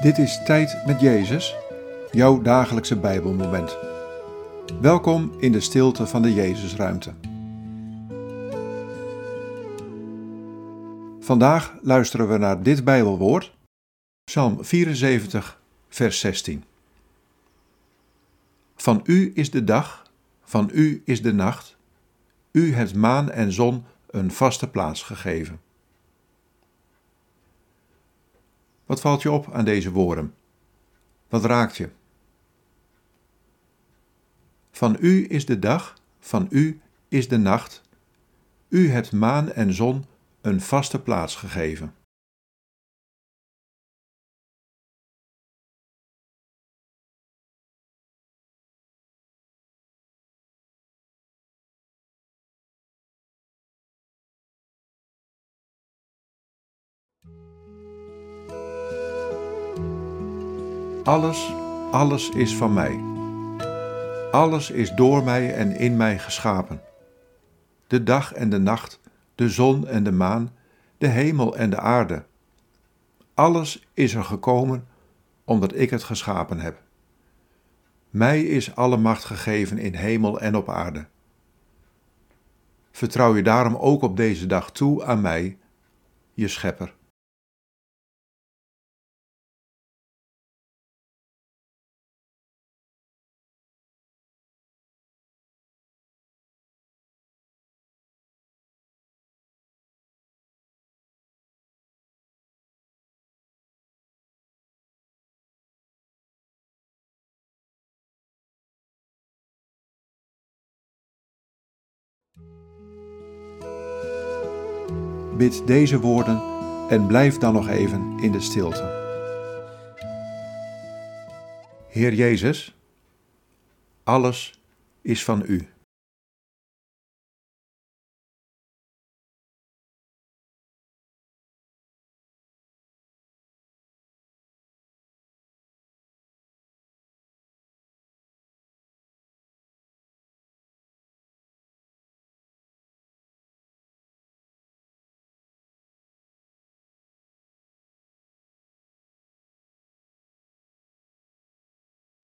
Dit is Tijd met Jezus, jouw dagelijkse Bijbelmoment. Welkom in de stilte van de Jezusruimte. Vandaag luisteren we naar dit Bijbelwoord, Psalm 74, vers 16. Van u is de dag, van u is de nacht, u hebt maan en zon een vaste plaats gegeven. Wat valt je op aan deze woorden? Wat raakt je? Van u is de dag, van u is de nacht. U hebt maan en zon een vaste plaats gegeven. Alles, alles is van mij. Alles is door mij en in mij geschapen. De dag en de nacht, de zon en de maan, de hemel en de aarde. Alles is er gekomen omdat ik het geschapen heb. Mij is alle macht gegeven in hemel en op aarde. Vertrouw je daarom ook op deze dag toe aan mij, je schepper. Bid deze woorden en blijf dan nog even in de stilte. Heer Jezus, alles is van U.